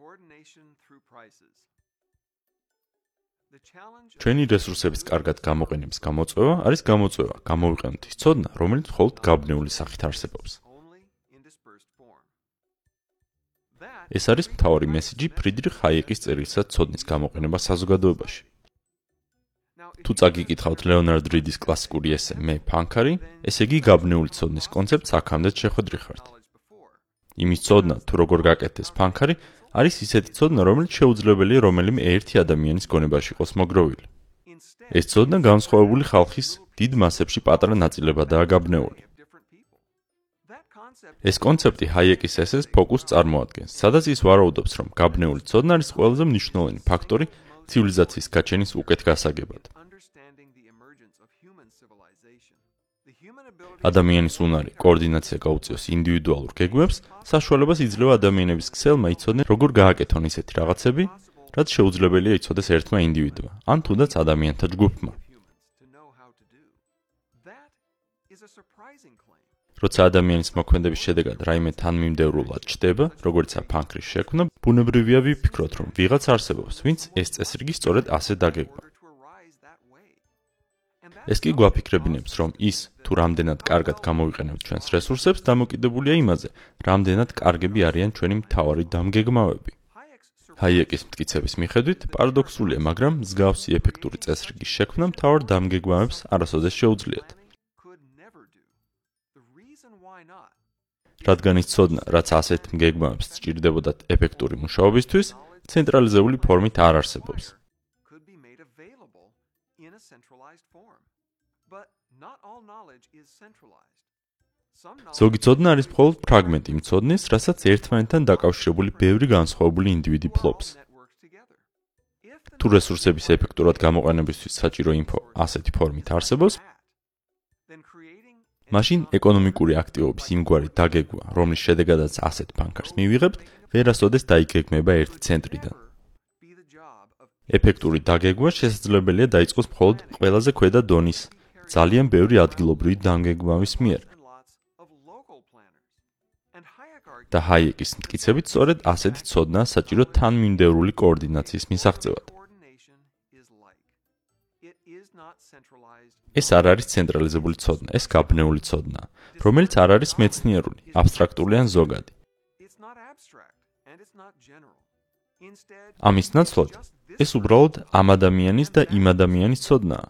coordination through prices. Ჩვენი რესურსების კარგად გამოყენების გამოწვევა არის გამოწვევა გამოვიყენოთ ის ცოდნა, რომელიც მხოლოდ გაბნეული სახით არსებობს. ეს არის მთავარი მესიჯი ფრიდრიხ ჰაიეკის წერილსა ცოდნის გამოყენება საზოგადოებაში. თუ წაგიკითხავთ ლეონარდ რიდის კლასიკური ესე მე ფანქარი, ესე იგი გაბნეული ცოდნის კონცეფტს აქამდე შეხვედრი ხართ. იმის ცოდნა თუ როგორ გაკეთდეს ფანქარი არის ისეთი ცოდნა, რომელიც შეუძლებელია რომელიმე ერთი ადამიანის გონებაში იყოს მოგროვილი. ეს ცოდნა განსხვავებული ხალხის დიდ მასებში პატარა ნაწილებადაა გაბნეული. ეს კონცეფტი ჰაიეკის ესეს ფოკუსს წარმოადგენს, სადაც ის ვარაუდობს, რომ გაბნეული ცოდნა არის ყველაზე მნიშვნელოვანი ფაქტორი ცივილიზაციის გაჩენის უკეთ გასაგებად. ადამიანის უნარი კოორდინაცია გაუწიოს ინდივიდუალურ გეგმებს, საშუალებას იძლევა ადამიანების ქსელმა იცოდნენ, როგორ გააკეთონ ისეთი რაღაცები, რაც შეუძლებელია იცოდეს ერთმა ინდივიდმა, ან თუნდაც ადამიანთა ჯგუფმა. როცა ადამიანის მოქმედების შედეგად რაიმე თანმიმდევრულად ჩდება, როგორც აფანქრის შექმნა, ბუნებრივია ვიფიქროთ, რომ ვიღაც არსებობს, ვინც ეს წესრიგი სწორედ ასე დაგეგმა. ეს კი გვაფიქრებინებს, რომ ის თუ რამდენად კარგად გამოვიყენებთ ჩვენს რესურსებს, დამოკიდებულია იმაზე, რამდენად კარგები არიან ჩვენი მთავარი დამგეგმავები. Ჰაიეკის მტკიცების მიხედვით, პარადოქსულია, მაგრამ მსგავსი ეფექტური წესრიგის შექმნა მთავარ დამგეგმავებს არასოდეს შეუძლიათ. რადგან ის ცოდნა, რაც ასეთ მგეგმავებს სჭირდებოდათ ეფექტური მუშაობისთვის, ცენტრალიზებული ფორმით არ არსებობს. could be made available in a centralized form. ზოგი ცოდნა არის მხოლოდ ფრაგმენტი იმ ცოდნის, რასაც ერთმანეთთან დაკავშირებული ბევრი განსხვავებული ინდივიდი ფლობს. თუ რესურსების ეფექტურად გამოყენებისთვის საჭირო ინფო ასეთი ფორმით არსებობს, მაშინ ეკონომიკური აქტივობის იმგვარი დაგეგმა, რომლის შედეგადაც ასეთ ფანქარს მივიღებთ, ვერასოდეს დაიგეგმება ერთი ცენტრიდან. ეფექტური დაგეგმა შესაძლებელია დაიწყოს მხოლოდ ყველაზე ქვედა დონის, ძალიან ბევრი ადგილობრივი დაგეგმავის მიერ. და ჰაიეკის მტკიცებით სწორედ ასეთი ცოდნა საჭირო თანმიმდევრული კოორდინაციის მისაღწევად. ეს არ არის ცენტრალიზებული ცოდნა, ეს გაბნეული ცოდნა, რომელიც არ არის მეცნიერული, აბსტრაქტული ან ზოგადი. Ამის ნაცვლად, ეს უბრალოდ ამ ადამიანის და იმ ადამიანის ცოდნაა.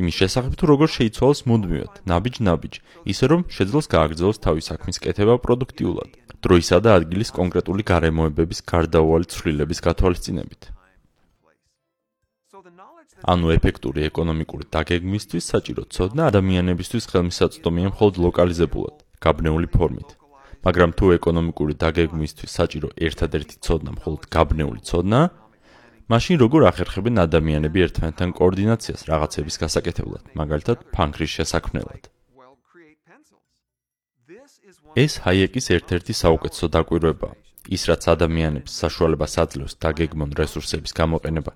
იმის შესახებ თუ როგორ შეიცვალოს მუდმივად, ნაბიჯ-ნაბიჯ, ისე რომ შეძლოს გააგრძელოს თავის საქმის კეთება პროდუქტიულად, დროისა და ადგილის კონკრეტული გარემოებების გარდაუვალი ცვლილების გათვალისწინებით. ანუ ეფექტური ეკონომიკური დაგეგმისთვის საჭირო ცოდნა ადამიანებისთვის ხელმისაწვდომია მხოლოდ ლოკალიზებულად, გაბნეული ფორმით. მაგრამ თუ ეკონომიკური დაგეგმისთვის საჭირო ერთადერთი ცოდნა მხოლოდ გაბნეული ცოდნაა, მაშინ როგორ ახერხებენ ადამიანები ერთმანეთთან კოორდინაციას რაღაცების გასაკეთებლად, მაგალითად ფანქრის შესაქმნელად? ეს ჰაიეკის ერთ-ერთი საუკეთესო დაკვირვებაა. ის რაც ადამიანებს საშუალებას აძლევს დაგეგმონ რესურსების გამოყენება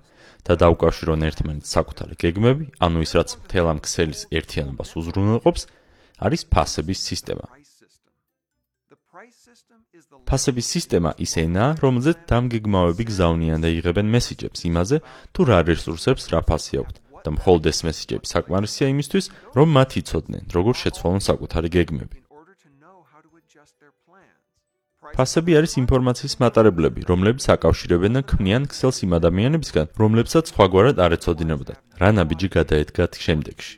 და დაუკავშირონ ერთმანეთს საკუთარი გეგმები, ანუ ის რაც მთელ ამ ქსელის ერთიანობას უზრუნველყოფს, არის ფასების სისტემა. ფასების სისტემა ის ენაა, რომელზეც დამგეგმავები გზავნიან და იღებენ მესიჯებს იმაზე, თუ რა რესურსებს რა ფასი აქვთ და მხოლოდ ეს მესიჯები საკმარისია იმისთვის, რომ მათ იცოდნენ, როგორ შეცვალონ საკუთარი გეგმები. ფასები არის ინფორმაციის მატარებლები, რომლებიც აკავშირებენ და ქმნიან ქსელს იმ ადამიანებისგან, რომლებსაც სხვაგვარად არ ეცოდინებოდათ. რა ნაბიჯი გადაედგათ შემდეგში.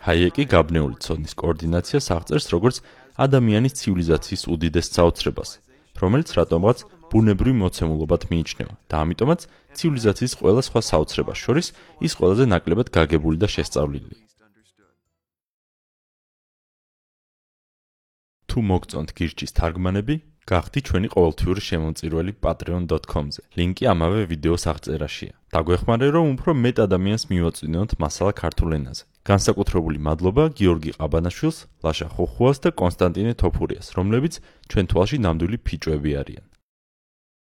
Ჰაიეკი გაბნეული ცოდნის კოორდინაციას აღწერს როგორც ადამიანის ცივილიზაციის უდიდეს საოცრებას, რომელიც რატომღაც ბუნებრივი მოცემულობად მიიჩნევა და ამიტომაც ცივილიზაციის ყველა სხვა საოცრებას შორის ის ყველაზე ნაკლებად გაგებული და understood. თუ მოგწონთ გირჩის თარგმანები, გახდი ჩვენი ყოველთვიური შემომწირველი patreon.com-ზე. ლინკი ამავე ვიდეოს აღწერაშია. დაგვეხმარე რომ უფრო მეტ ადამიანს მივაწვინოთ მასალა ქართულ ენაზე. განსაკუთრებული მადლობა გიორგი ყაბანაშვილს, ლაშა ხოხუას და კონსტანტინე თოფურიას, რომლებიც ჩვენ თვალში ნამდვილი ფიჭვები არიან.